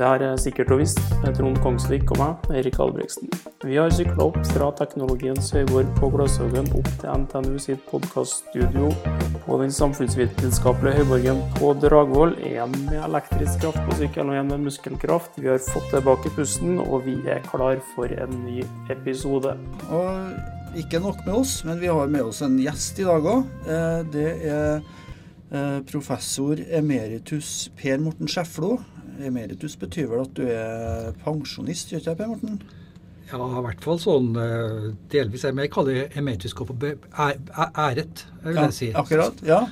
Det er sikkert og visst med Trond Kongsvik og meg, Erik Albrigtsen. Vi har sykla opp fra teknologiens høyborg på Glasshaugen opp til NTNU sitt podkaststudio på den samfunnsvitenskapelige høyborgen på Dragvoll. Én med elektrisk kraft på sykkelen og én med muskelkraft. Vi har fått tilbake pusten, og vi er klar for en ny episode. Og ikke nok med oss, men vi har med oss en gjest i dag òg. Det er eh, professor emeritus Per Morten Skjeflo. Emeritus betyr vel at du er pensjonist, gjør ikke det, Per Morten? Ja, i hvert fall sånn delvis. delvis. Jeg kaller det emeritus gå på æret, vil jeg si. Akkurat, ja.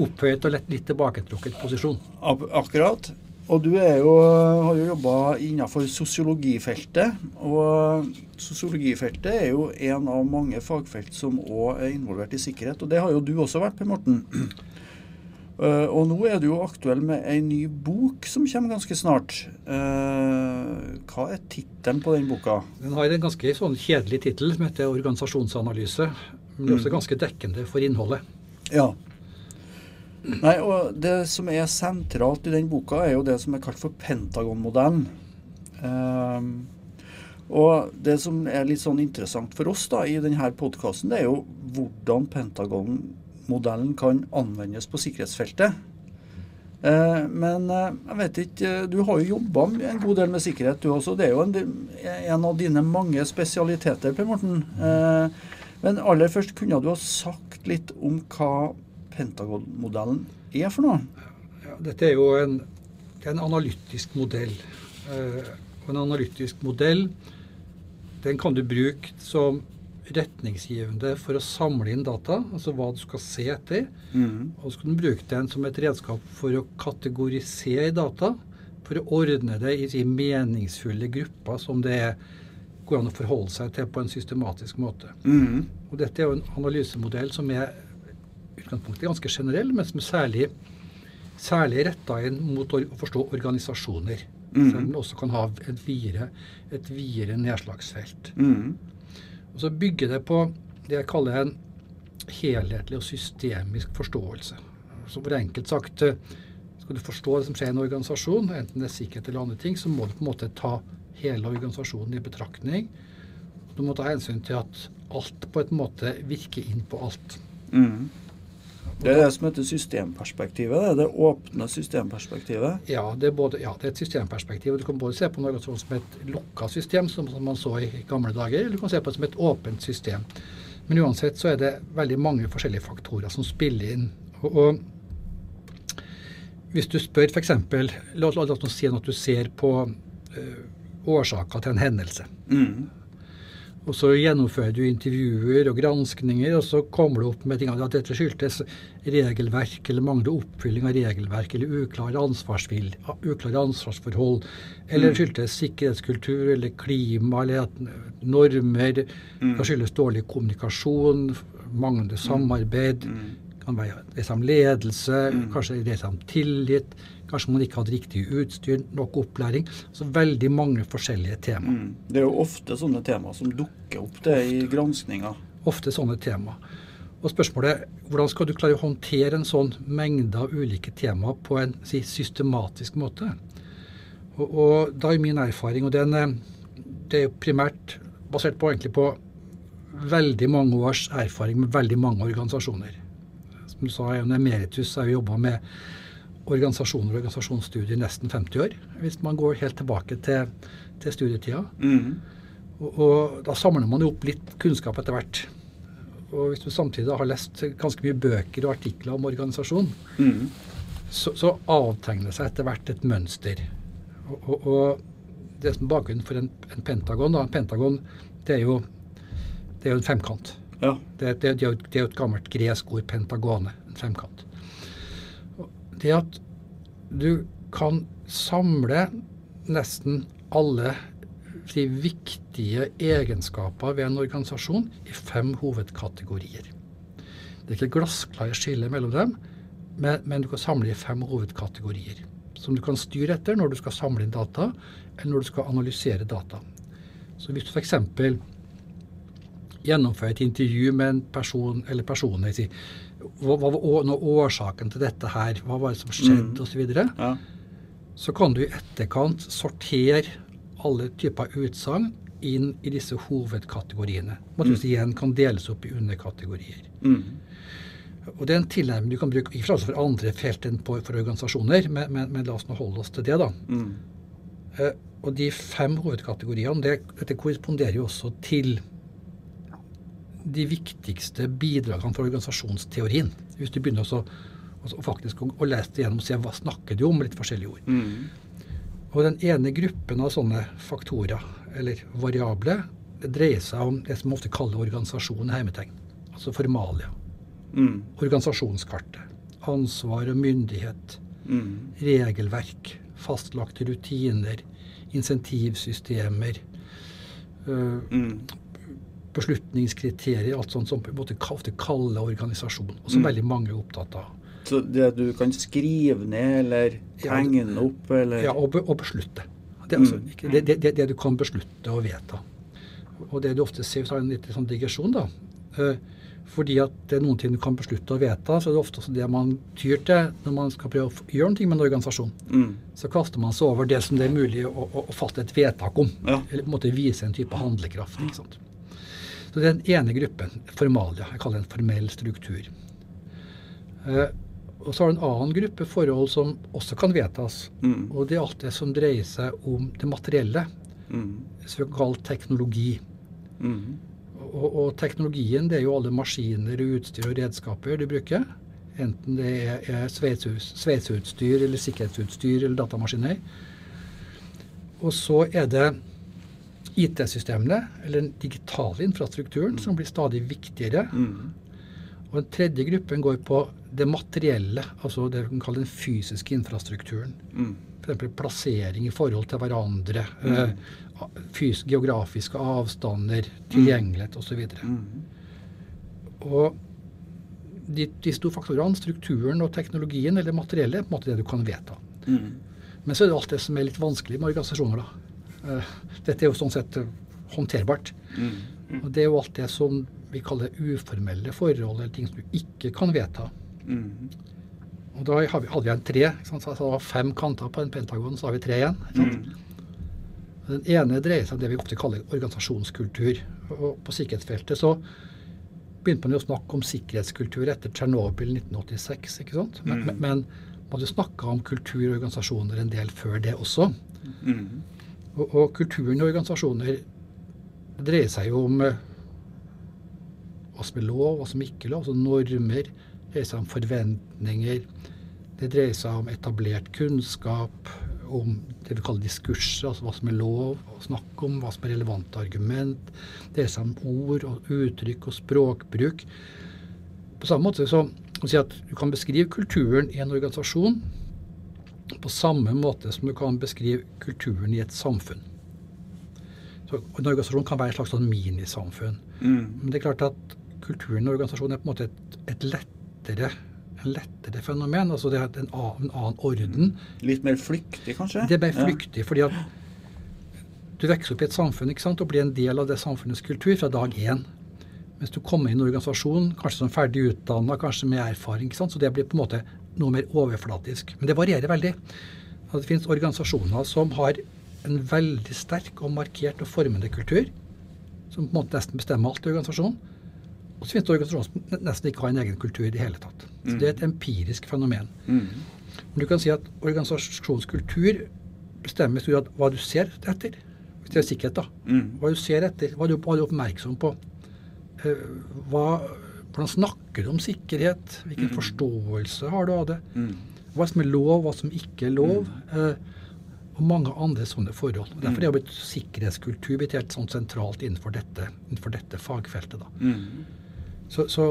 Opphøyet og litt tilbaketrukket posisjon. Akkurat. Og du jo, har jo jobba innenfor sosiologifeltet. Og sosiologifeltet er jo en av mange fagfelt som òg er involvert i sikkerhet. Og det har jo du også vært, Per Morten. Uh, og nå er du jo aktuell med ei ny bok som kommer ganske snart. Uh, hva er tittelen på den boka? Den har en ganske sånn kjedelig tittel som heter 'Organisasjonsanalyse'. Men det er også mm. ganske dekkende for innholdet. Ja. Nei, og Det som er sentralt i den boka, er jo det som er kalt for Pentagon-modellen. Uh, og Det som er litt sånn interessant for oss da i denne podkasten, det er jo hvordan Pentagon modellen kan anvendes på sikkerhetsfeltet. Eh, men eh, jeg vet ikke, du har jo jobba en god del med sikkerhet, du også. Det er jo en, en av dine mange spesialiteter, Per Morten. Eh, men aller først, kunne du ha sagt litt om hva Pentagon-modellen er for noe? Ja, dette er jo en, en analytisk modell. Og en analytisk modell den kan du bruke som retningsgivende for å samle inn data, altså hva du skal se etter. Mm. Og så kan du bruke den som et redskap for å kategorisere data, for å ordne det i meningsfulle grupper som det går an å forholde seg til på en systematisk måte. Mm. Og dette er jo en analysemodell som er utgangspunktet ganske generell, men som er særlig, særlig retta inn mot å forstå organisasjoner. Mm. Så den også kan ha et videre, et videre nedslagsfelt. Mm. Og så bygger det på det jeg kaller en helhetlig og systemisk forståelse. Så for enkelt sagt, eh, skal du forstå det som skjer i en organisasjon, enten det er sikkerhet eller andre ting, så må du på en måte ta hele organisasjonen i betraktning. Du må ta hensyn til at alt på en måte virker inn på alt. Mm. Det er det som heter systemperspektivet. Det det åpne systemperspektivet. Ja, det både, ja, det er et systemperspektiv. Du kan både se på noe som et lukka system, som, man så i gamle dager, eller du kan se på det som et åpent system. Men uansett så er det veldig mange forskjellige faktorer som spiller inn. Og, og hvis du spør f.eks. La, la, la oss si at du ser på uh, årsaker til en hendelse. Mm. Og så gjennomfører du intervjuer og granskninger, og så kommer du opp med ting at dette skyldtes regelverk eller manglende oppfylling av regelverk eller uklare, uklare ansvarsforhold. Eller mm. skyldtes sikkerhetskultur eller klima eller normer. Mm. Det skyldes dårlig kommunikasjon, manglende mm. samarbeid. Mm. Kan være det om ledelse, kanskje det om tillit. Kanskje man ikke hadde riktig utstyr, nok opplæring. Så veldig mange forskjellige tema. Mm. Det er jo ofte sånne tema som dukker opp det ofte. i granskinga. Ofte sånne tema. Og spørsmålet er hvordan skal du klare å håndtere en sånn mengde av ulike temaer på en si, systematisk måte? Og, og, da er min erfaring, og den, eh, det er jo primært basert på, egentlig på veldig mange års erfaring med veldig mange organisasjoner. Som du sa, er en emeritus, jeg har jobba med organisasjoner og organisasjonsstudier i nesten 50 år, hvis man går helt tilbake til, til studietida. Mm. Og, og, da samler man jo opp litt kunnskap etter hvert. Og hvis du samtidig har lest ganske mye bøker og artikler om organisasjon, mm. så, så, avtegner det seg etter hvert et mønster. Og, og, og det som er bakgrunnen for en, en pentagon da, En pentagon det er jo, det er jo en femkant. Ja. Det, det, det, det er jo et gammelt gresk ord, pentagone. En femkant det at du kan samle nesten alle de viktige egenskaper ved en organisasjon i fem hovedkategorier. Det er ikke glassklare skille mellom dem, men, men, du kan samle i fem hovedkategorier. Som du kan styre etter når du skal samle inn data, eller når du skal analysere data. Så hvis du f.eks. gjennomfører et intervju med en person eller personer, hva, hva var årsaken til dette her? Hva var det som skjedde, mm. osv. Så, ja. så kan du i etterkant sortere alle typer utsagn inn i disse hovedkategoriene. Som mm. igjen kan deles opp i underkategorier. Mm. Og Det er en tilnærming du kan bruke ikke for andre felt enn på, for organisasjoner, men, men, men, la oss nå holde oss til det. da. Mm. Eh, og De fem hovedkategoriene det, dette korresponderer jo også til de viktigste bidragene for organisasjonsteorien. Hvis du begynner også, også faktisk å, å, lese det gjennom og se hva snakker du om litt forskjellige ord. Mm. Og Den ene gruppen av sånne faktorer, eller variable, det dreier seg om det som ofte kaller organisasjon hermetegn. Altså formalia. Mm. Organisasjonskartet. Ansvar og myndighet. Mm. Regelverk. Fastlagte rutiner. Insentivsystemer. Uh, mm beslutningskriterier, alt sånt som på en måte ofte kaller organisasjon, og som mm. veldig mange er opptatt av. Så det du kan skrive ned eller tegne ja, opp? Eller? Ja, og, og beslutte. Det, altså, mm. det, det, det, du kan beslutte og vedta. Og det du ofte ser, så har en litt sånn digresjon, da. Eh, fordi at det er noen ting du kan beslutte og vedta, så er det ofte også det man tyr til når man skal prøve å gjøre noe med en organisasjon. Mm. Så kaster man seg over det som det er mulig å, å, å fatte et vedtak om. Ja. Eller på en måte vise en type handlekraft. ikke sant? Så det er den ene gruppen, formalia. Jeg kaller det en formell struktur. Eh, og så har du en annen gruppe forhold som også kan vedtas. Mm. Og det er alt det som dreier seg om det materielle. Mm. Kaller teknologi. Mm. Og, og, teknologien det er jo alle maskiner, utstyr og redskaper du bruker. Enten det er, er sveiseutstyr eller sikkerhetsutstyr eller datamaskiner. Og så er det IT-systemene, eller den digitale infrastrukturen, som blir stadig viktigere. Mm. Og Den tredje gruppen går på det materielle, altså det vi kan kalle den fysiske infrastrukturen. Mm. F.eks. plassering i forhold til hverandre, mm. eh, geografiske avstander, tilgjengelighet osv. Mm. Og de, de store faktorene, strukturen og teknologien, eller det materielle, er på en måte det du kan vedta. Mm. Men så er det alt det som er litt vanskelig med organisasjoner. da. Eh, dette er jo sånn sett eh, håndterbart. Mm. Mm. Og det er jo alt det som vi kaller uformelle forhold, eller ting som du ikke kan vedta. Mm. Og da hadde vi en tre. Så det var fem kanter på en pentagon, så har vi tre igjen. Den ene dreier seg om det vi ofte kaller organisasjonskultur. Og på sikkerhetsfeltet så begynte man jo å snakke om sikkerhetskultur etter Tsjernobyl 1986. ikke sant? Men, mm. men man hadde snakka om kultur og organisasjoner en del før det også. Mm. Og, og kulturen i organisasjoner dreier seg jo om eh, hva som er lov, hva som ikke er lov. altså Normer. Det dreier seg om forventninger. Det dreier seg om etablert kunnskap, om det vi kaller diskurser, altså hva som er lov å snakke om, hva som er relevante argument. Det dreier seg om ord og uttrykk og språkbruk. På samme måte så kan si at du kan beskrive kulturen i en organisasjon på samme måte som du kan beskrive kulturen i et samfunn. Så En organisasjon kan være et slags sånn minisamfunn. Mm. Men det er klart at kulturen i organisasjonen er på en måte et, et lettere en lettere fenomen. altså Det er en annen, en annen orden. Litt mer flyktig, kanskje? Det er mer flyktig, ja. fordi at du vokser opp i et samfunn ikke sant, og blir en del av det samfunnets kultur fra dag én. Mens du kommer inn i en organisasjon, kanskje som ferdig utdanna, kanskje med erfaring. ikke sant, Så det blir på en måte noe mer overflatisk. Men det varierer veldig. Det finnes organisasjoner som har en veldig sterk og markert og formende kultur, som på en måte nesten bestemmer alt i organisasjonen. Og så finnes det organisasjoner som nesten ikke har en egen kultur i det hele tatt. Så Det er et empirisk fenomen. Mm. Men du kan si at organisasjonskultur bestemmer i stor grad hva du ser etter. Hvis det er sikkerhet, da. Mm. Hva du ser etter, hva du, hva du er oppmerksom på. Uh, hva hvordan snakker du om sikkerhet? Hvilken mm. forståelse har du av det? Mm. Hva som er lov, hva som ikke er lov? Mm. Eh, og mange andre sånne forhold. Og derfor er jo sikkerhetskultur blitt helt sånn sentralt innenfor dette, innenfor dette fagfeltet. da. Mm. Så, så,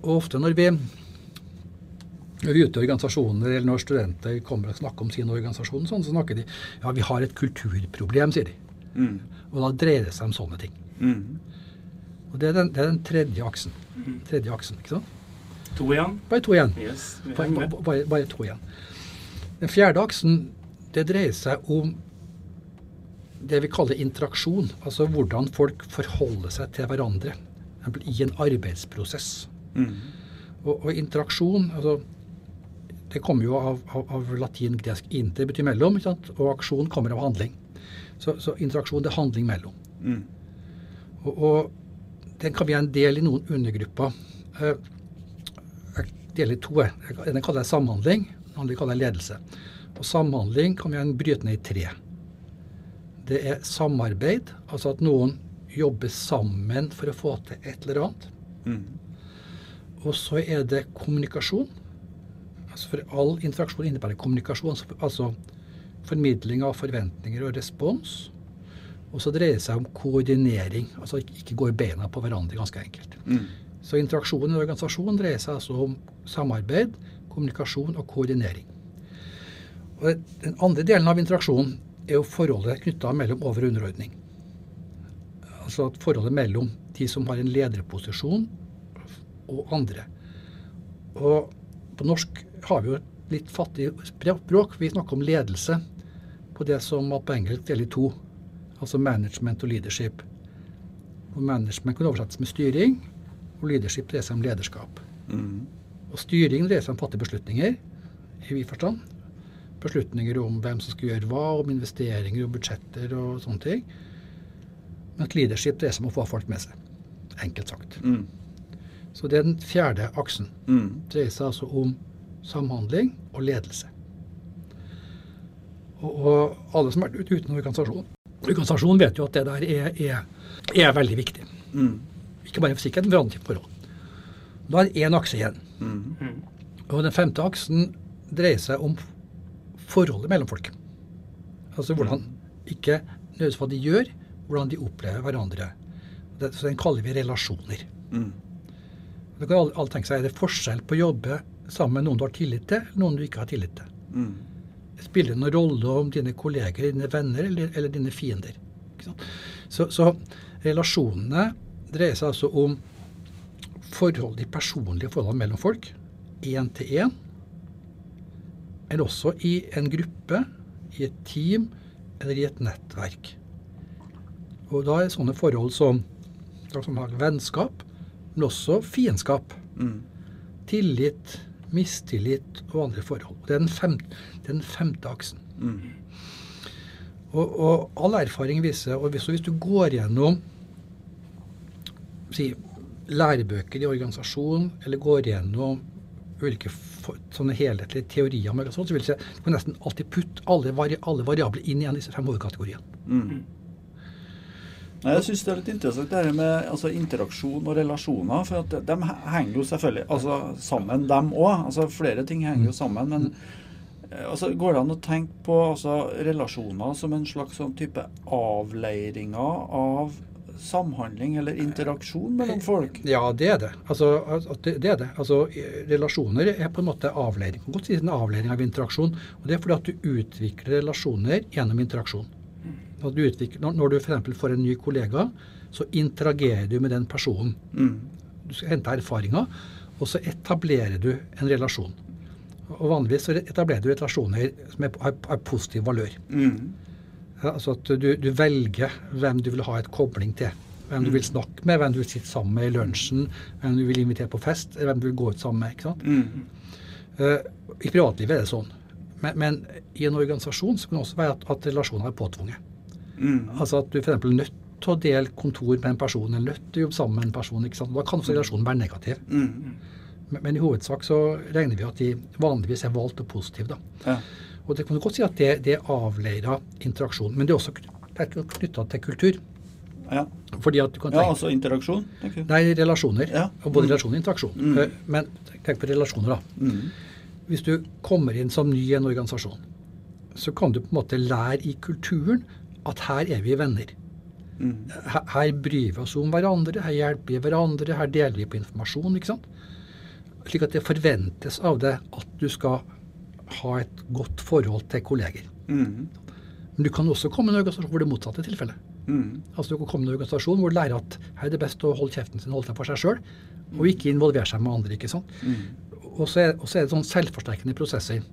ofte når vi, når vi er ute i organisasjoner, eller når studenter kommer og snakker om sin organisasjon, sånn, så snakker de ja, vi har et kulturproblem, sier de. Mm. Og da dreier det seg om sånne ting. Mm. Og det er, den, det er den tredje aksen. Tredje aksen, ikke sant? To igjen. Bare to igjen. Yes, bare, bare, bare, to igjen. Den fjerde aksen det dreier seg om det vi kaller interaksjon. Altså hvordan folk forholder seg til hverandre i en arbeidsprosess. Mm. Og, og, interaksjon altså, det kommer jo av, av, av latin, gresk 'inter', betyr mellom, og aksjon kommer av handling. Så, så interaksjon det er handling mellom. Mm. Og, og den kan vi ha en del i noen undergrupper. Eh, Jeg deler i to. Den kaller jeg samhandling, den andre kaller jeg ledelse. Og samhandling kan vi ha en bryte ned i tre. Det er samarbeid, altså at noen jobber sammen for å få til et eller annet. Mm. Og så er det kommunikasjon. Altså for all interaksjon innebærer kommunikasjon, altså- altså formidling av forventninger og respons. Og så dreier det seg om koordinering, altså ikke gå i beina på hverandre, ganske enkelt. Mm. Så interaksjonen i en organisasjon dreier seg altså om samarbeid, kommunikasjon og koordinering. Og Den andre delen av interaksjonen er jo forholdet knytta mellom over- og underordning. Altså at forholdet mellom de som har en lederposisjon og andre. Og på norsk har vi jo et litt fattig språk. Vi snakker om ledelse på det som på engelsk deler i to. Altså management og leadership. Og management kan oversettes med styring, og leadership dreier seg om lederskap. Mm. Og styring dreier seg om fattige fatte beslutninger, i vid forstand. Beslutninger om hvem som skal gjøre hva, om investeringer og budsjetter og sånne ting. Men at leadership dreier seg om å få folk med seg. Enkelt sagt. Mm. Så det er den fjerde aksen. Mm. dreier seg altså om samhandling og ledelse. Og, og alle som har vært ute uten organisasjon, organisasjon vet jo at det der er, er, er veldig viktig. Mm. Ikke bare for sikkerheten, men for andre forhold. Da er det én akse igjen. Mm. Og den femte aksen dreier seg om forholdet mellom folk. Altså hvordan Ikke nødvendigvis hva de gjør, hvordan de opplever hverandre. Det, så Den kaller vi relasjoner. Mm. Da kan alle, alle tenke seg, Er det forskjell på å jobbe sammen med noen du har tillit til, eller noen du ikke har tillit til? Mm. Spiller det noen rolle om dine kolleger, dine venner eller, eller dine fiender? Så, så relasjonene dreier seg altså om forhold, de personlige forholdene mellom folk, én til én, eller også i en gruppe, i et team eller i et nettverk. Og da er sånne forhold som, som har vennskap, men også fiendskap Mm. tillit, mistillit og andre forhold. Det er den femte, den femte aksen. Mm. Og, og all erfaring viser, og hvis, hvis du går gjennom si, lærebøker i organisasjonen, eller går gjennom ulike for, sånne helhetlige teorier, med, så vil jeg du nesten alltid putte alle, alle variabler inn i en av disse fem hovedkategoriene. Mm. Nei, jeg syns det er litt interessant det her med altså, interaksjon og relasjoner. For at de henger jo selvfølgelig altså, sammen, dem òg. Altså, flere ting henger jo sammen. Men eh, altså, går det an å tenke på altså, relasjoner som en slags sånn type avleiringer av samhandling eller interaksjon mellom folk? Ja, det er det. Altså, det, det er det. Altså, relasjoner er på en måte avleiring. Godt si en avleiring av interaksjon. Og det er fordi at du utvikler relasjoner gjennom interaksjon. At du utvikler, når, når du f.eks. får en ny kollega, så interagerer du med den personen. Mm. Du skal hente erfaringer, og så etablerer du en relasjon. Og vanligvis så etablerer du relasjoner som har, har positiv valør. Mm. Ja, altså at du, du velger hvem du vil ha et kobling til. Hvem du vil snakke med, hvem du vil sitte sammen med i lunsjen, hvem du vil invitere på fest, eller hvem du vil gå ut sammen med. ikke sant? Mm. Uh, I privatlivet er det sånn. Men, men i en organisasjon så kan det også være at, at relasjoner er påtvunget. Mm. Altså at du f.eks. er nødt til å dele kontor med en person, eller nødt til å jobbe sammen med en person. ikke sant? Da kan også relasjonen være negativ. Mm. Men, men i hovedsak så regner vi at de vanligvis er valgt og positive. da. Ja. Og det kan du godt si at det, det avleirer interaksjon. Men det er også knytta til kultur. Ja. Fordi at du kan ja, altså interaksjon. Nei, relasjoner. Ja. Mm. både Mm. relasjon og interaksjon. Mm. Eh, Men tenk på relasjoner, da. Mm. Hvis du kommer inn som ny i en organisasjon, så kan du på en måte lære i kulturen at her er vi venner. Mm. Her, her bryr vi oss om hverandre, her hjelper vi hverandre, her deler vi på informasjon. ikke sant? Slik at det forventes av deg at du skal ha et godt forhold til kolleger. Mm. Men du kan også komme i en organisasjon hvor det motsatte er tilfellet. Mm. Altså Du kan komme i en organisasjon hvor du lærer at her er det best å holde kjeften sin, holde seg for seg sjøl, og ikke involvere seg med andre. ikke sant? Mm. Og så er, er det sånn selvforsterkende prosesser.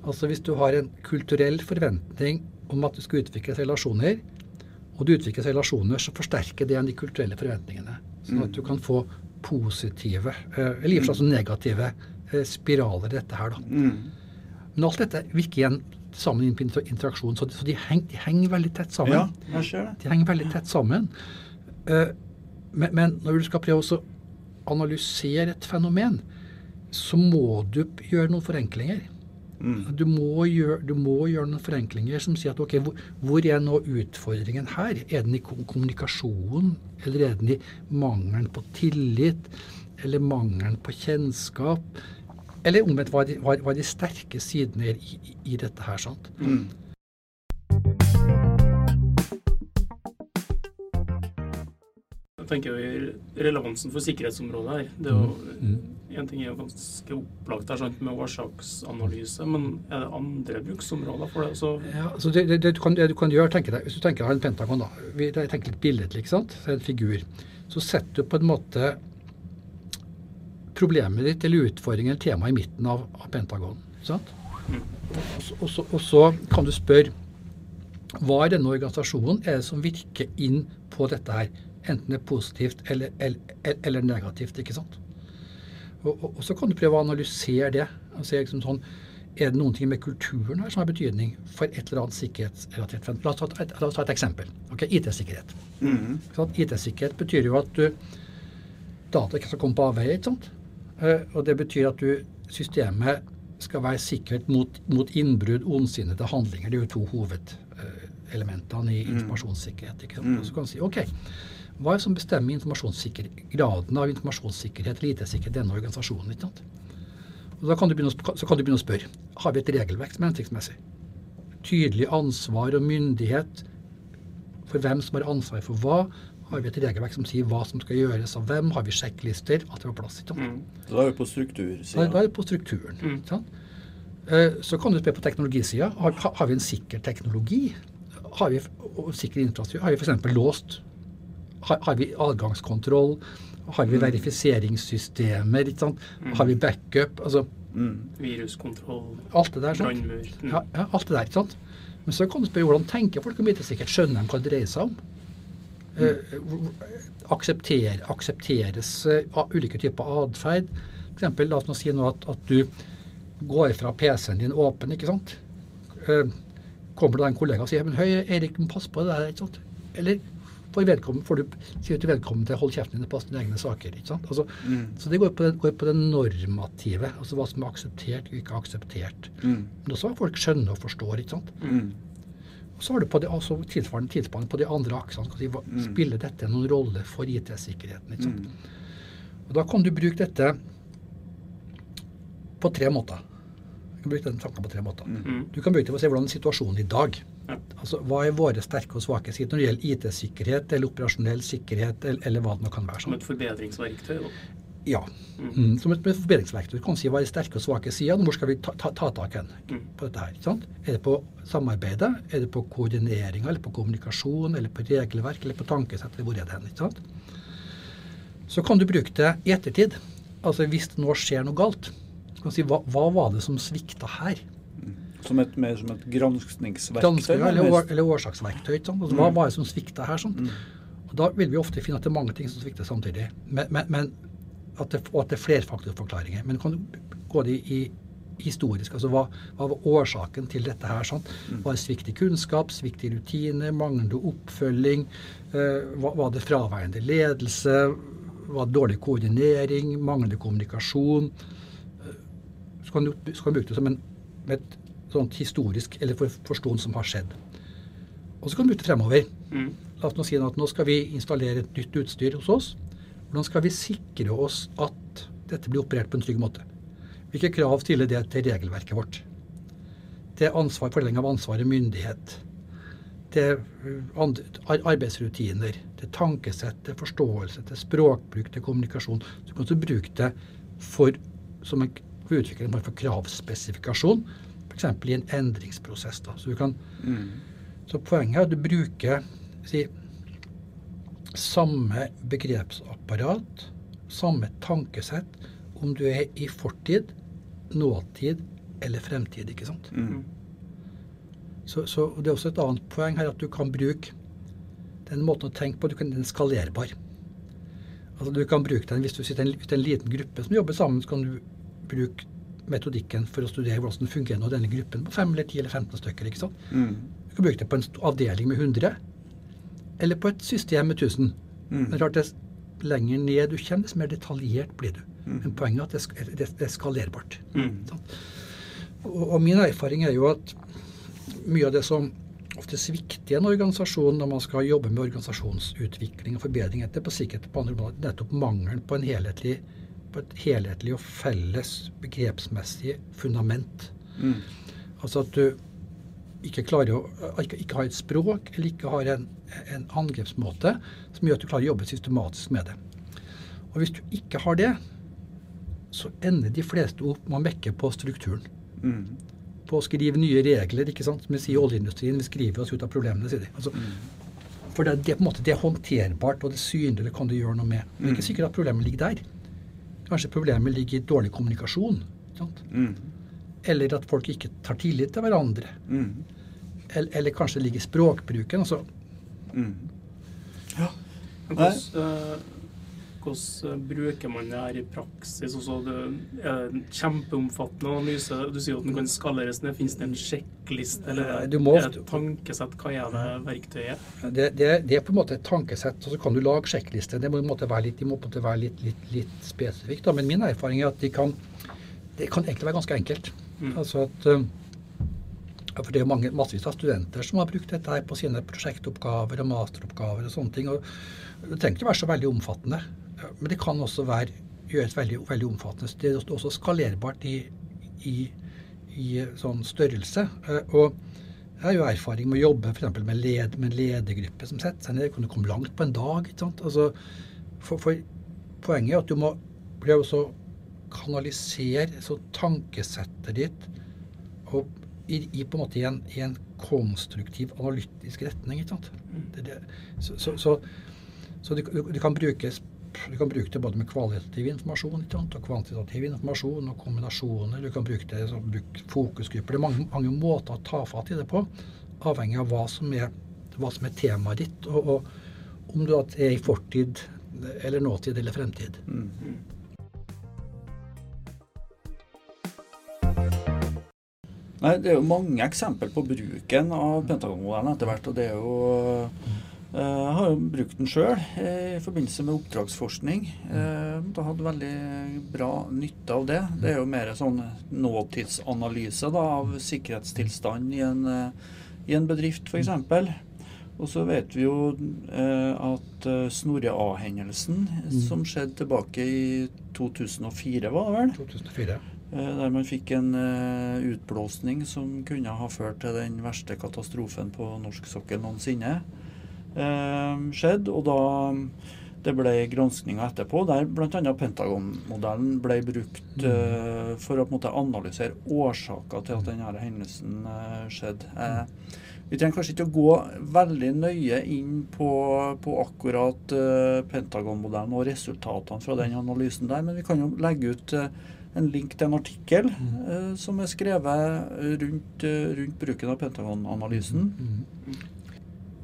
Altså Hvis du har en kulturell forventning om at du skal utvikle relasjoner, og du utvikler relasjoner, så forsterker det igjen de kulturelle forventningene. Sånn at du kan få positive, eh, eller i og for seg også negative eh, spiraler i dette her. da. Mm. Men alt dette virker igjen sammen inn på interaksjon, så, de, heng, de henger veldig tett sammen. Ja, jeg ser det. De henger veldig tett sammen. Eh, men, men når du skal prøve å analysere et fenomen, så må du gjøre noen forenklinger. Mm. Du må, gjøre, du må gjøre noen forenklinger som sier at ok, hvor, hvor er nå utfordringen her? Er den i kom- kommunikasjonen, eller er den i mangelen på tillit, eller mangelen på kjennskap? Eller omvendt, hva er de sterke sidene i, i, i dette her? sant? Mm. Tenker i relevansen for sikkerhetsområdet her. Det er jo, En ting er jo ganske opplagt her, sant, med årsaksanalyse, men er det andre bruksområder for det? Så, Ja, så det, det, det, du kan, det du kan gjøre, tenke deg, Hvis du tenker deg en pentagon, da, vi jeg tenker litt billedlig, ikke sant? En figur. Så setter du på en måte problemet ditt eller utfordringen eller temaet i midten av, av Pentagon. sant? Og, så, og, så, og så kan du spørre hva i denne organisasjonen er det som virker inn på dette her? Enten det er positivt eller, eller, eller negativt. ikke sant? Og, og, og så kan du prøve å analysere det. og se liksom sånn, Er det noen ting med kulturen her som har betydning for et eller annet sikkerhetsrelatert fenomen? La la oss ta et eksempel. Ok, IT-sikkerhet. Mm. -hmm. IT-sikkerhet betyr jo at du, data ikke skal komme på avveie. ikke sant? Eh, og det betyr at du, systemet skal være sikkert mot, mot innbrudd, ondsinnede handlinger. Det er jo to hovedelementene i informasjonssikkerhet. ikke sant? Og så kan du si ok, hva er det som bestemmer graden av informasjonssikkerhet eller IT-sikkerhet i denne organisasjonen? ikke sant? Og da kan du begynne å, så kan du begynne å spørre har vi et regelverk som er hensiktsmessig. Tydelig ansvar og myndighet for hvem som har ansvar for hva. Har vi et regelverk som sier hva som skal gjøres av hvem? Har vi sjekklister? At det var plass. ikke sant? mm, da er vi på Da, da er vi på strukturen. Mm. ikke sant? Eh, Så kan du spørre på teknologisida. Har, har- vi en sikker teknologi? Har vi og sikker infrastruktur? Har vi f.eks. låst? Har, har vi adgangskontroll? Har vi verifiseringssystemer? ikke sant? Har vi backup? Altså Mm. viruskontroll, alt det der. brannmur mm. Ja, ja, alt det der, ikke sant? Men så kan du spørre hvordan tenker folk om IT-sikkerhet? Skjønner de hva det dreier seg om? Eh, hvor- hvor- aksepter, aksepteres uh, ulike typer atferd? F.eks. la oss nå si nå at, at du går fra PC-en din åpen, ikke sant? Eh, kommer det en kollega og sier men høy, Erik, pass på det der, ikke sant? Eller får, får du sier til vedkommende hold kjeften din og pass dine egne saker. ikke sant? Altså, Mm. Så det går på, det, går på det normative, altså hva som er akseptert og ikke akseptert. Mm. Men også hva folk skjønner og forstår. ikke sant? Mm. Og så har du på det, altså tilsvarende tilspann på de andre aksene. Skal si, hva, Spiller dette noen rolle for IT-sikkerheten? ikke sant? Og Da kan du bruke dette på tre måter. Du kan bruke den tanken på tre måter. Mm. Du kan bruke det for å se hvordan situasjonen i dag. Altså, Hva er våre sterke og svake sider når det gjelder IT-sikkerhet eller operasjonell sikkerhet, eller, eller hva det nå kan være. Som sånn. et forbedringsverktøy. Da. Ja. Mm. Som et forbedringsverktøy. Du kan si hva er sterke og svake sider, og hvor skal vi ta, ta, ta tak hen Mm. på dette her. sant? Er det på samarbeidet, er det på koordineringa, eller på kommunikasjon, eller på regelverk, eller på tankesett, eller hvor er det hen? ikke sant? Så kan du bruke det i ettertid. Altså hvis det nå skjer noe galt. Du kan si hva, hva var det som svikta her? Som et, mer som et granskningsverktøy? Granskning, eller, år, eller årsaksverktøy. Ikke sant? Altså, Hva var det som svikta her? Sånn? Og Da vil vi ofte finne at det er mange ting som svikter samtidig. Men, men, men at det, og at det er flerfaktorforklaringer. Men kan du gå det i historisk, altså hva, hva var årsaken til dette her? Sant? Var det svikt i kunnskap, svikt i rutiner, manglende oppfølging? Eh, var, var det fraværende ledelse? Var det dårlig koordinering? Manglende kommunikasjon? Eh, Så kan du, så kan du bruke det som en, et sånt historisk eller for, forståen som har skjedd. Og så kan du bytte det fremover. Mm. La oss nå si at nå skal vi installere et nytt utstyr hos oss. Hvordan skal vi sikre oss at dette blir operert på en trygg måte? Hvilke krav stiller det til regelverket vårt? Til ansvar, fordeling av ansvar og myndighet. Til er arbeidsrutiner. Det. Til tankesett, til forståelse, til språkbruk, til kommunikasjon. Så kan du bruke det for, som en, for utvikling for kravspesifikasjon. F.eks. i en endringsprosess. Da. Så du kan så poenget er at du bruker si, samme begrepsapparat, samme tankesett, om du er i fortid, nåtid eller fremtid. ikke sant? Mm. Så, så Det er også et annet poeng her at du kan bruke den måten å tenke på, du kan, den er skalerbar. Altså Du kan bruke den hvis du sitter i en, en liten gruppe som jobber sammen, så kan du bruke metodikken for å studere hvordan fungerer nå denne gruppen på 5 eller 10 eller 15 stykker. ikke sant? Mm. Du kan bruke det på en avdeling med 100, eller på et system med 1000. Mm. Men klart, dess lenger ned du kommer, dess mer detaljert blir du. Men poenget er at det, det, det er skalerbart. Mm. Sant? Og, og min erfaring er jo at mye av det som ofte svikter en organisasjon når man skal jobbe med organisasjonsutvikling og forbedring, det er på sikkerhet på andre måter nettopp mangelen på, en helhetlig, på et helhetlig og felles begrepsmessig fundament. Mm. Altså at du ikke klarer å ikke, ikke har et språk eller ikke har en, en angrepsmåte som gjør at du klarer å jobbe systematisk med det. Og hvis du ikke har det, så ender de fleste opp med å mekke på strukturen. Mm. På å skrive nye regler, ikke sant. Som vi sier i oljeindustrien, vi skriver oss ut av problemene, sier de. Altså, For det, det, måte, det er håndterbart, og det synlige kan du gjøre noe med. Men det er ikke sikkert at problemet ligger der. Kanskje problemet ligger i dårlig kommunikasjon. sant? Mm. Eller at folk ikke tar tillit til hverandre. Mm. Eller, eller kanskje det ligger i språkbruken. altså Mm. Ja. Hvordan, hvordan eh, bruker man det her i praksis? Også det er en kjempeomfattende analyse. Du sier at den kan skaleres ned. Finnes det en sjekkliste eller må er det et tankesett? Hva er det verktøyet? det, det, det er på en måte et tankesett, og så kan du lage sjekklister. Det må, være litt, de må på en måte være litt, litt, litt spesifikt. Da. Men min erfaring er at de kan, det kan egentlig være ganske enkelt. Mm. Altså at, eh, for Det er mange, massevis av studenter som har brukt dette her på sine prosjektoppgaver og masteroppgaver. og sånne ting, og Det trenger ikke være så veldig omfattende, men det kan også være, gjøres veldig, veldig omfattende. Det er også skalerbart i, i, i sånn størrelse. Eh, og jeg har jo erfaring med å jobbe for med, led, med en ledergruppe som setter seg ned. Det kunne komme langt på en dag. ikke sant? Altså, for, for Poenget er at du må prøve å kanalisere så tankesettet ditt og i, i på en måte i en, i en konstruktiv, analytisk retning. ikke sant? Det, er det. Så, så, så, så du, det, det kan brukes du kan bruke det både med kvalitativ informasjon sant? og kvantitativ informasjon og kombinasjoner. Du kan bruke det som fokusgrupper. Det er mange, mange måter å ta fatt i det på, avhengig av hva som er, hva som er temaet ditt, og, og om du er i fortid eller nåtid eller fremtid. Nei, Det er jo mange eksempler på bruken av Pentagon-modellen etter hvert. og det er jo Jeg har jo brukt den sjøl i forbindelse med oppdragsforskning. Da hadde veldig bra nytte av det. Det er jo mer sånn nåtidsanalyse da, av sikkerhetstilstand i en, eh, i en bedrift, f.eks. Og så vet vi jo eh, at eh, Snorre A-hendelsen, som skjedde tilbake i 2004, var det vel? 2004. Eh, Der man fikk en eh, utblåsning som kunne ha ført til den verste katastrofen på norsk sokkel noensinne. Eh, skjedd, og da det ble granskninger etterpå, der bl.a. Pentagon-modellen ble brukt eh, for å på en måte analysere årsaker til at denne hendelsen eh, skjedde. Eh, vi trenger kanskje ikke å gå veldig nøye inn på, på akkurat Pentagon-modellen og resultatene fra den analysen der, men vi kan jo legge ut en link til en artikkel som er skrevet rundt, rundt bruken av Pentagon-analysen.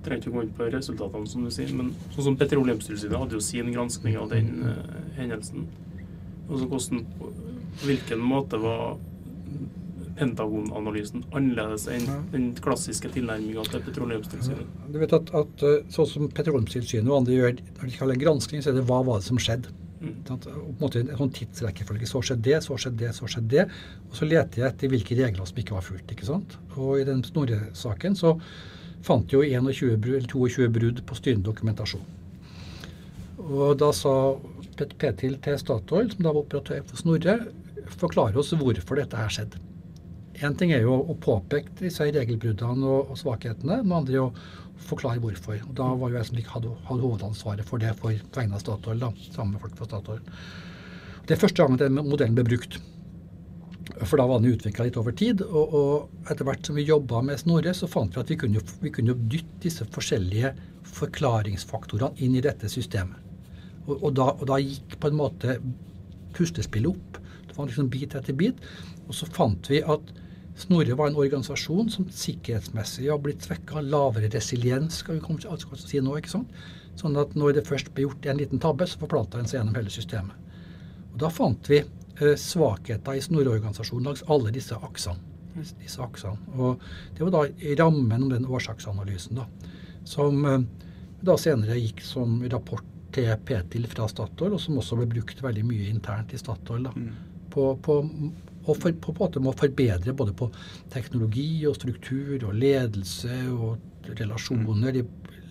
Trenger ikke å gå inn på resultatene, som du sier, men sånn som Petroleumstilsynet hadde jo sin granskning av den uh, hendelsen. Altså hvordan, på hvilken måte var Pentagon-analysen annerledes enn Ja. den klassiske tilnærminga til Petroleumstilsynet? Du vet at, at eh, sånn som Petroleumstilsynet og andre gjør når de kaller en gransking, så er det hva var det som skjedde. Mm. På en måte en sånn tidsrekkefølge. Så skjedde det, så skjedde det, så skjedde det. Og så leter jeg etter hvilke regler som ikke var fulgt. ikke sant? Og i den Snorre-saken så fant jo 21 brudd, eller 22 brudd på styrende dokumentasjon. Og da sa Petil til Statoil, som da var operatør for Snorre, forklare oss hvorfor dette her skjedde. Én ting er jo å påpeke disse regelbruddene og, og svakhetene, men andre er å forklare hvorfor. Og Da var jo jeg som ikke hadde, hadde hovedansvaret for det for vegne av Statoil, da, sammen med folk fra Statoil. Det er første gang den modellen ble brukt. For da var den utvikla litt over tid. Og, og etter hvert som vi jobba med Snorre, så fant vi at vi kunne, vi kunne dytte disse forskjellige forklaringsfaktorene inn i dette systemet. Og, og, da, og da gikk på en måte puslespillet opp. Det var liksom bit etter bit. Og så fant vi at Snorre var en organisasjon som sikkerhetsmessig har blitt svekka. Lavere resiliens, skal vi komme til skal si nå. ikke sant? Sånn at når det først ble gjort en liten tabbe, så forplanta den seg gjennom hele systemet. Og Da fant vi svakheter i snororganisasjonen langs alle disse aksene. Disse aksene. Og det var da rammen om den årsaksanalysen da, som eh, da senere gikk som rapport til Petil fra Statoil, og som også ble brukt veldig mye internt i Statoil. da, Mm. på, på, og for, på, en måte med å forbedre både på teknologi og struktur og ledelse og relasjoner. De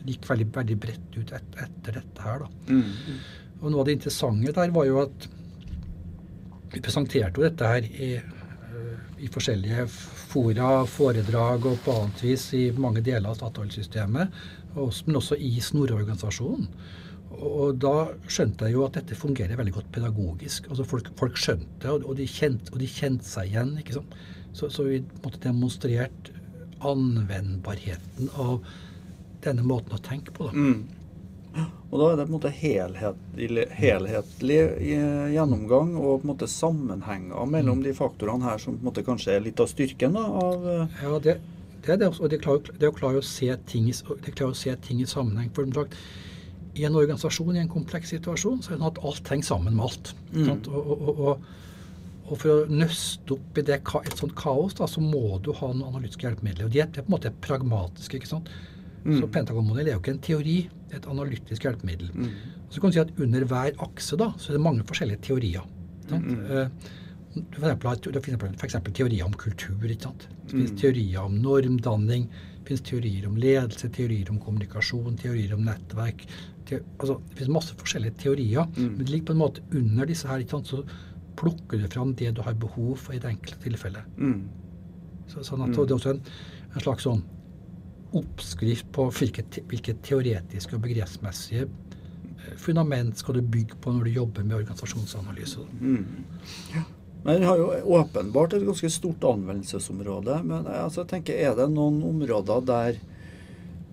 gikk veldig, veldig bredt ut et, etter dette her. da. Mm. Og noe av det interessante der var jo at vi presenterte jo dette her i, øh, i forskjellige fora, foredrag og på annet vis i mange deler av Statoil-systemet, men også i snororganisasjonen. Og da skjønte jeg jo at dette fungerer veldig godt pedagogisk. Altså Folk, folk skjønte, og, og, de kjente, kjent seg igjen. ikke sant? Så, så vi måtte demonstrert anvendbarheten av denne måten å tenke på. da. Mm. Og da er det på en måte helhetlig, helhetlig eh, gjennomgang og på en måte sammenhenger mellom de faktorene her som på en måte kanskje er litt av styrken da, av eh, Ja, det, det er det. Og det, klarer, det å klare å se ting å se ting i sammenheng. For sagt, I en organisasjon i en kompleks situasjon så er det sånn at alt henger sammen med alt. Mm. Og, og, og, og, for å nøste opp i det, et sånt kaos, da, så må du ha noen analytiske hjelpemidler. Og de er, det er på en måte pragmatiske. ikke sant? Mm. Så Pentagon-modell er jo ikke en teori, et analytisk hjelpemiddel. Mm. Så kan du si at under hver akse da, så er det mange forskjellige teorier. Sant? Mm. Eh, du finnes for teorier om kultur. ikke sant? Det finnes Mm. teorier om normdanning, det finnes teorier om ledelse, teorier om kommunikasjon, teorier om nettverk. Te altså, det finnes masse forskjellige teorier, Mm. men det ligger på en måte under disse her. ikke sant? Så plukker du fram det du har behov for i det enkelte tilfellet. Mm. Så, sånn at Mm. Det er også en, en slags sånn oppskrift på hvilke, hvilke teoretiske og begrepsmessige eh, fundament skal du bygge på når du jobber med organisasjonsanalyse. Mm. Ja. Men det har jo åpenbart et ganske stort anvendelsesområde. Men jeg altså, tenker, er det noen områder der,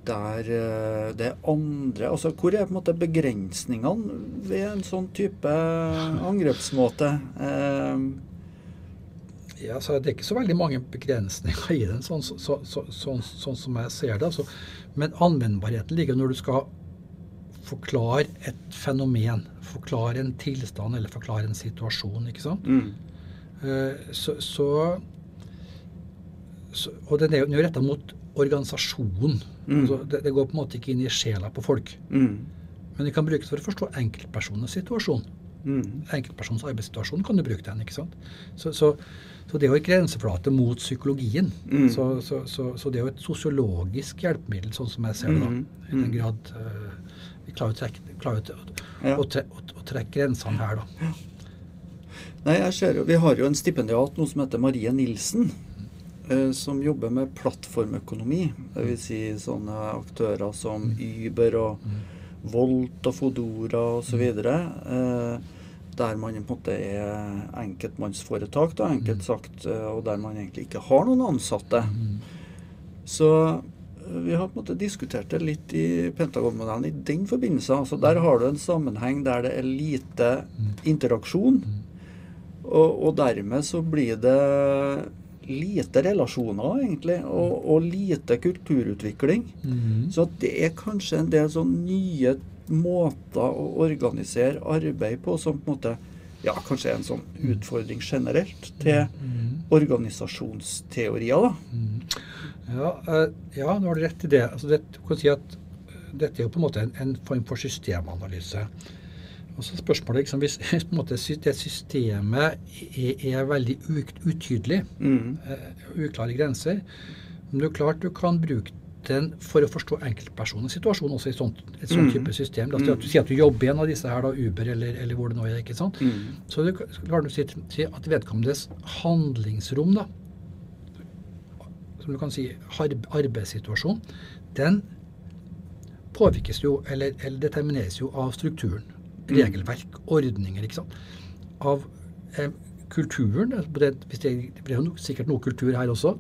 der eh, det er andre altså Hvor er på en måte begrensningene ved en sånn type angrepsmåte? Eh, Ja, så Det er ikke så veldig mange begrensninger i den, sånn, så, så, så, sånn, sånn som jeg ser det. Altså. Men anvendbarheten ligger når du skal forklare et fenomen. Forklare en tilstand eller forklare en situasjon. ikke sant? mm. Uh, så, så, Og den er jo, retta mot organisasjonen. Mm. Altså, det, det går på en måte ikke inn i sjela på folk. Mm. Men det kan brukes for å forstå enkeltpersonens situasjon. Mm. Enkeltpersonens arbeidssituasjon kan du bruke den. ikke sant? Så, så, så det er jo en grenseflate mot psykologien. Mm. Så, så, så, så det er jo et sosiologisk hjelpemiddel, sånn som jeg ser det. da, Mhm. I den Mhm. grad uh, vi klarer å trekke, klarer å, Ja. å, tre, å, å trekke grensene her, da. Nei, jeg ser jo, Vi har jo en stipendiat nå som heter Marie Nilsen. eh, Som jobber med plattformøkonomi. Dvs. Si sånne aktører som Uber og Volt og Fodora osv. Eh, der man på en måte er enkeltmannsforetak, da, enkelt sagt, eh, og der man egentlig ikke har noen ansatte. Så eh, vi har på en måte diskutert det litt i Pentagon-modellen i den forbindelse. Altså Der har du en sammenheng der det er lite interaksjon. Og, og dermed så blir det lite relasjoner, egentlig, og, og lite kulturutvikling. Mhm. Så det er kanskje en del sånn nye måter å organisere arbeid på som på en måte ja, kanskje er en sånn utfordring generelt til Mhm. organisasjonsteorier. da. Mhm. Ja, uh, ja, nå har du rett i det. Altså, det du kan si at eh, dette er jo på en måte en, en form for systemanalyse. Og så spørsmålet liksom, Hvis på en måte, det systemet er, er veldig utydelig, Mm. eh, uklare grenser Men det er klart du kan bruke den for å forstå enkeltpersonens situasjon også i sånt, et sånt Mm. type system. Si at du sier at du jobber i en av disse her, da, Uber eller, eller hvor det nå er. ikke sant? Mm. Så du klarer du å si, si at vedkommendes handlingsrom, da, som du kan si arbeidssituasjon, den påvirkes jo, eller, eller determineres jo av strukturen. Mm. Regelverk, ordninger, ikke sant. Av eh, kulturen, det, hvis det, det er sikkert noe kultur her også,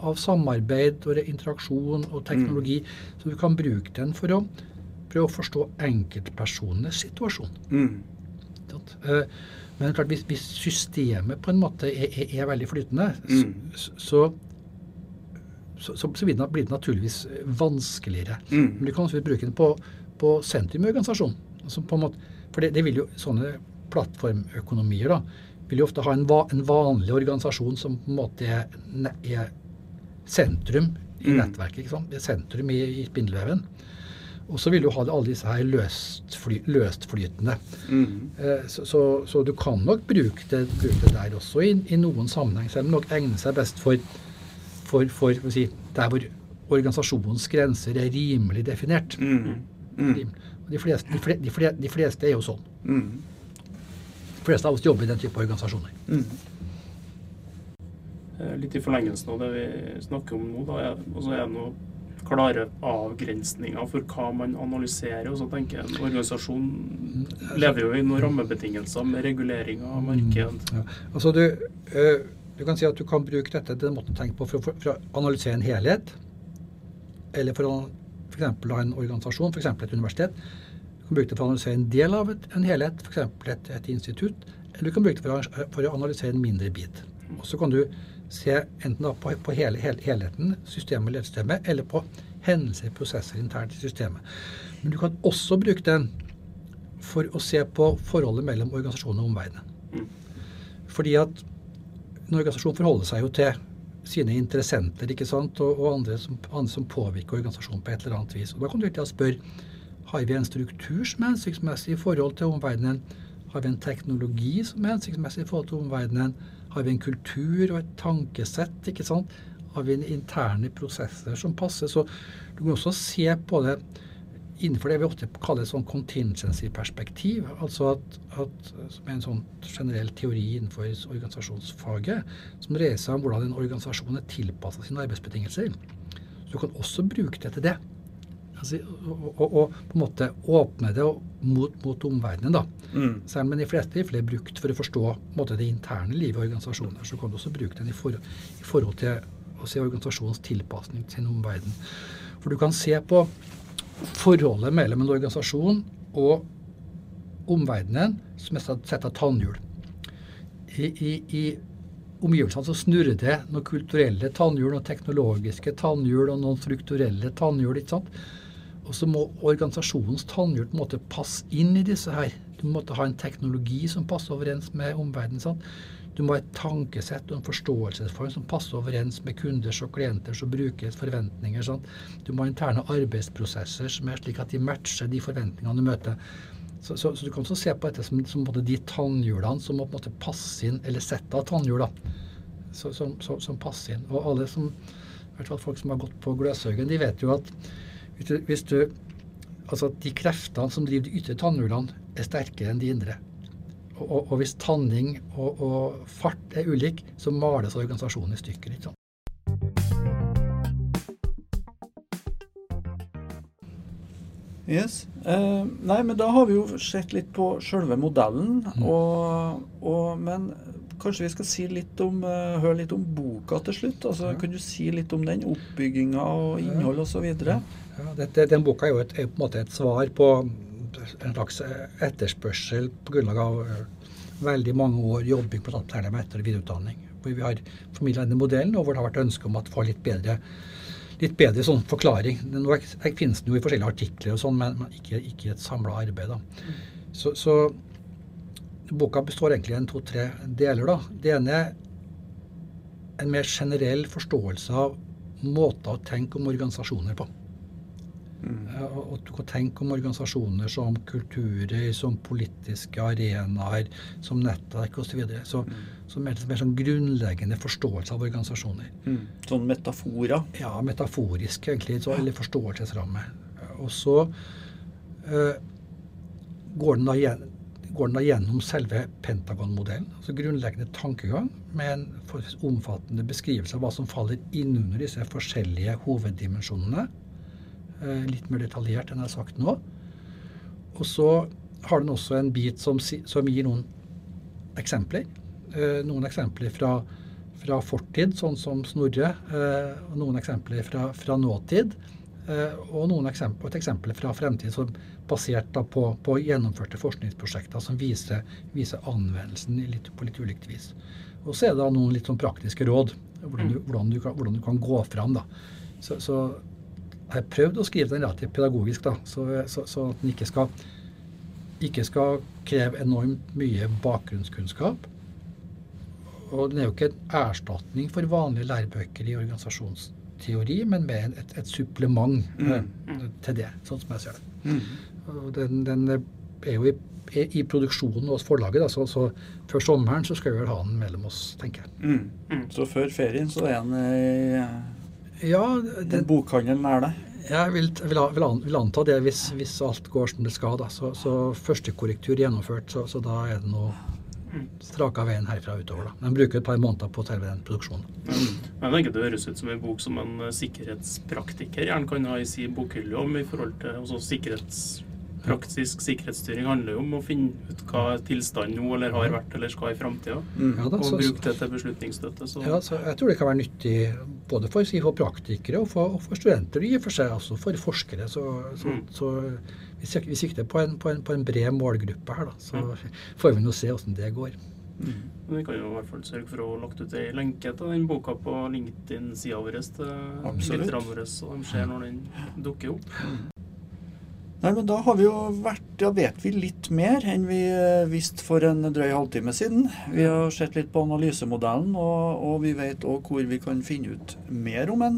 av samarbeid og interaksjon og teknologi. Så du kan bruke den for å prøve å forstå enkeltpersonenes situasjon. Mm. Eh, Men klart, hvis, hvis systemet på en måte er, er, er veldig flytende, Mm. så, så, så, så, så blir det naturligvis vanskeligere. Mm. Men du kan også bruke den på, på sentrum i organisasjonen. Altså måte, for det, det vil jo, sånne plattformøkonomier, da, vil jo ofte ha en, va en, vanlig organisasjon som på en måte er, er sentrum i mm. nettverket. ikke sant? Det er sentrum i, i spindelveven. Og så vil du ha alle disse her løstfly, løstflytende. Mm. Eh, så, så, så, du kan nok bruke det, bruke det der også i, i, noen sammenheng, selv om det nok egner seg best for, for, for si, der hvor organisasjonens grenser er rimelig definert. Mm. Mm. De, fleste, de, fleste, de, fleste, de, fleste, er jo sånn. Mm. De fleste av oss jobber i den type organisasjoner. Mm. Eh, litt i forlengelsen av det vi snakker om nå, da, er, altså er det noe klare avgrensninger for hva man analyserer. Og så tenker jeg En organisasjon lever jo i noen rammebetingelser med regulering av marked. Mm, ja. Altså du, øh, du, kan si at du kan bruke dette til den måten å tenke på for, for, for, å analysere en helhet. Eller for å f.eks. av en organisasjon, f.eks. et universitet. Du kan bruke det for å analysere en del av et, en helhet, f.eks. Et, et institutt. Eller du kan bruke det for å, for å analysere en mindre bit. Og så kan du se enten på, på hele, hele, helheten, systemet eller ledsystemet, eller på hendelser, prosesser internt i systemet. Men du kan også bruke den for å se på forholdet mellom organisasjonen og omverdenen. Fordi at en organisasjon forholder seg jo til sine interessenter ikke sant? og, og andre, som, andre, som, påvirker organisasjonen på et eller annet vis. Og Da kan du å spørre har vi en struktur som er hensiktsmessig i forhold til omverdenen. Har vi en teknologi som er hensiktsmessig i forhold til omverdenen? Har vi en kultur og et tankesett? ikke sant? Har vi interne prosesser som passer? Så du kan også se på det innenfor det vi ofte kaller et sånn contingency-perspektiv. Altså at, at, som er en sånn generell teori innenfor organisasjonsfaget, som dreier seg om hvordan en organisasjon er tilpassa sine arbeidsbetingelser. Så du kan også bruke det til det. Altså, og, og, og, på en måte åpne det mot, mot omverdenen. da. Mm. Selv om den i fleste tilfeller er brukt for å forstå måte, det interne livet i organisasjoner, så kan du også bruke den i, for, i forhold til å se organisasjonens tilpasning til sin omverden. For du kan se på forholdet mellom en organisasjon og omverdenen som er sett av tannhjul. I, i, i omgivelsene så snurrer det noen kulturelle tannhjul, noen teknologiske tannhjul og noen strukturelle tannhjul. ikke sant? Og så må organisasjonens tannhjul på en måte passe inn i disse her. Du måtte ha en teknologi som passer overens med omverdenen. Du må ha et tankesett og en forståelsesform som passer overens med kunders og klienters og brukeres forventninger. Sånn. Du må ha interne arbeidsprosesser som er slik at de matcher de forventningene du møter. Så, så, så du kan også se på dette som, som de tannhjulene som må på en måte passe inn, eller settet av tannhjul, som, som, passer inn. Og alle som, i hvert fall folk som har gått på Gløshaugen, de vet jo at hvis du, altså De kreftene som driver de ytre tannhjulene, er sterkere enn de indre. Og, og, og hvis tanning og, og, fart er ulik, så males organisasjonen i stykker. ikke sant? Yes. Eh, nei, men da har vi jo sett litt på sjølve modellen. Mm. Og, men kanskje vi skal si litt om, uh, høre litt om boka til slutt? Altså, ja. Kan du si litt om den? Oppbygginga og innhold osv.? Ja. Ja, dette, den boka er jo et, er på en måte et svar på en slags etterspørsel på grunnlag av eh, veldig mange år jobbing på særlig med etter- og videreutdanning. Hvor vi har formidla denne modellen, og hvor det har vært ønske om å få litt bedre, litt bedre sånn forklaring. Nå finnes den jo i forskjellige artikler, og sånn, men ikke i et samla arbeid. Da. Så, så, boka består egentlig av to-tre deler. Da. Det ene er en mer generell forståelse av måter å tenke om organisasjoner på. Mm. Og du kan tenke om organisasjoner som kulturer, som politiske arenaer, som nettverk osv. Så, videre. så mm. så mer, mer sånn grunnleggende forståelse av organisasjoner. Mm. Sånn metaforer? Ja, metaforisk egentlig. Så, eller forståelsesramme. Og så øh, går, den igjen, går, den da gjennom selve Pentagon-modellen. altså Grunnleggende tankegang med en omfattende beskrivelse av hva som faller innunder disse forskjellige hoveddimensjonene litt mer detaljert enn jeg har sagt nå. Og så har den også en bit som, som gir noen eksempler. Eh, noen eksempler fra, fra, fortid, sånn som Snorre. Eh, og noen eksempler fra, fra nåtid. Og noen eksempler, et eksempel fra fremtid som basert på, på, gjennomførte forskningsprosjekter som viser, viser anvendelsen litt, på litt ulikt vis. Og så er det da noen litt sånn praktiske råd hvordan du, hvordan du, kan, hvordan du kan, gå fram. da. Så, så jeg har prøvd å skrive den relativt pedagogisk, da, så, så, så, at den ikke skal ikke skal kreve enormt mye bakgrunnskunnskap. Og den er jo ikke en erstatning for vanlige lærebøker i organisasjonsteori, men mer et, et supplement eh, til det, sånn som jeg ser det. Mm. Og den, den er jo i, i produksjonen hos forlaget, da, så, så før sommeren så skal vi vel ha den mellom oss, tenker jeg. Mm. Mm. Så før ferien så er den i Ja, en den, bokhandel nær deg? jeg vil, vil, vil, an, vil anta det hvis, hvis alt går som det skal. da. Så, så første korrektur gjennomført, så, så da er det noe straka veien herfra utover. da. Men bruker et par måneder på selve den produksjonen. Men jeg tenker Det høres ut som en bok som en eh, sikkerhetspraktiker gjerne kan ha i sin bokhylle om i forhold til også sikkerhets, Praktisk sikkerhetsstyring handler jo om å finne ut hva tilstanden nå eller har vært eller skal i framtida, Mm. Ja, og bruke det til beslutningsstøtte. Så ja, så jeg tror det kan være nyttig både for, si, for praktikere og for, og for studenter, i og for seg også for forskere. Så, så, Mm. så vi, sik- vi sikter på en, på, en, på en bred målgruppe her, da. Så får vi nå se åssen det går. Men vi kan jo i hvert fall sørge for å ha lagt ut ei lenke til den boka på LinkedIn-sida vår til Absolutt. så de ser når den dukker opp. Nei, men da har vi jo vært, da vet vi litt mer enn vi eh, visste for en drøy halvtime siden. Vi har sett litt på analysemodellen, og, og vi vet òg hvor vi kan finne ut mer om den.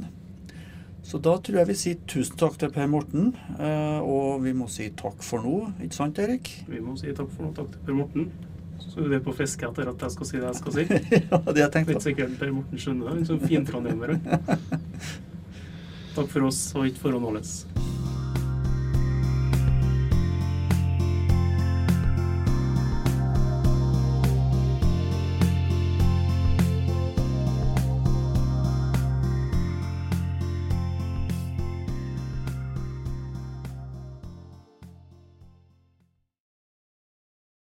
Så da tror jeg vi sier tusen takk til Per Morten, eh, og vi må si takk for nå, ikke sant Erik? Vi må si takk for noe. Takk til Per Morten. Så er vi på fiske etter at jeg skal si det jeg skal si. ja, det jeg er tenkte. ikke sikkert Per Morten skjønner det. Han er så fin trondheimer. Takk for oss, og ikke å nåles.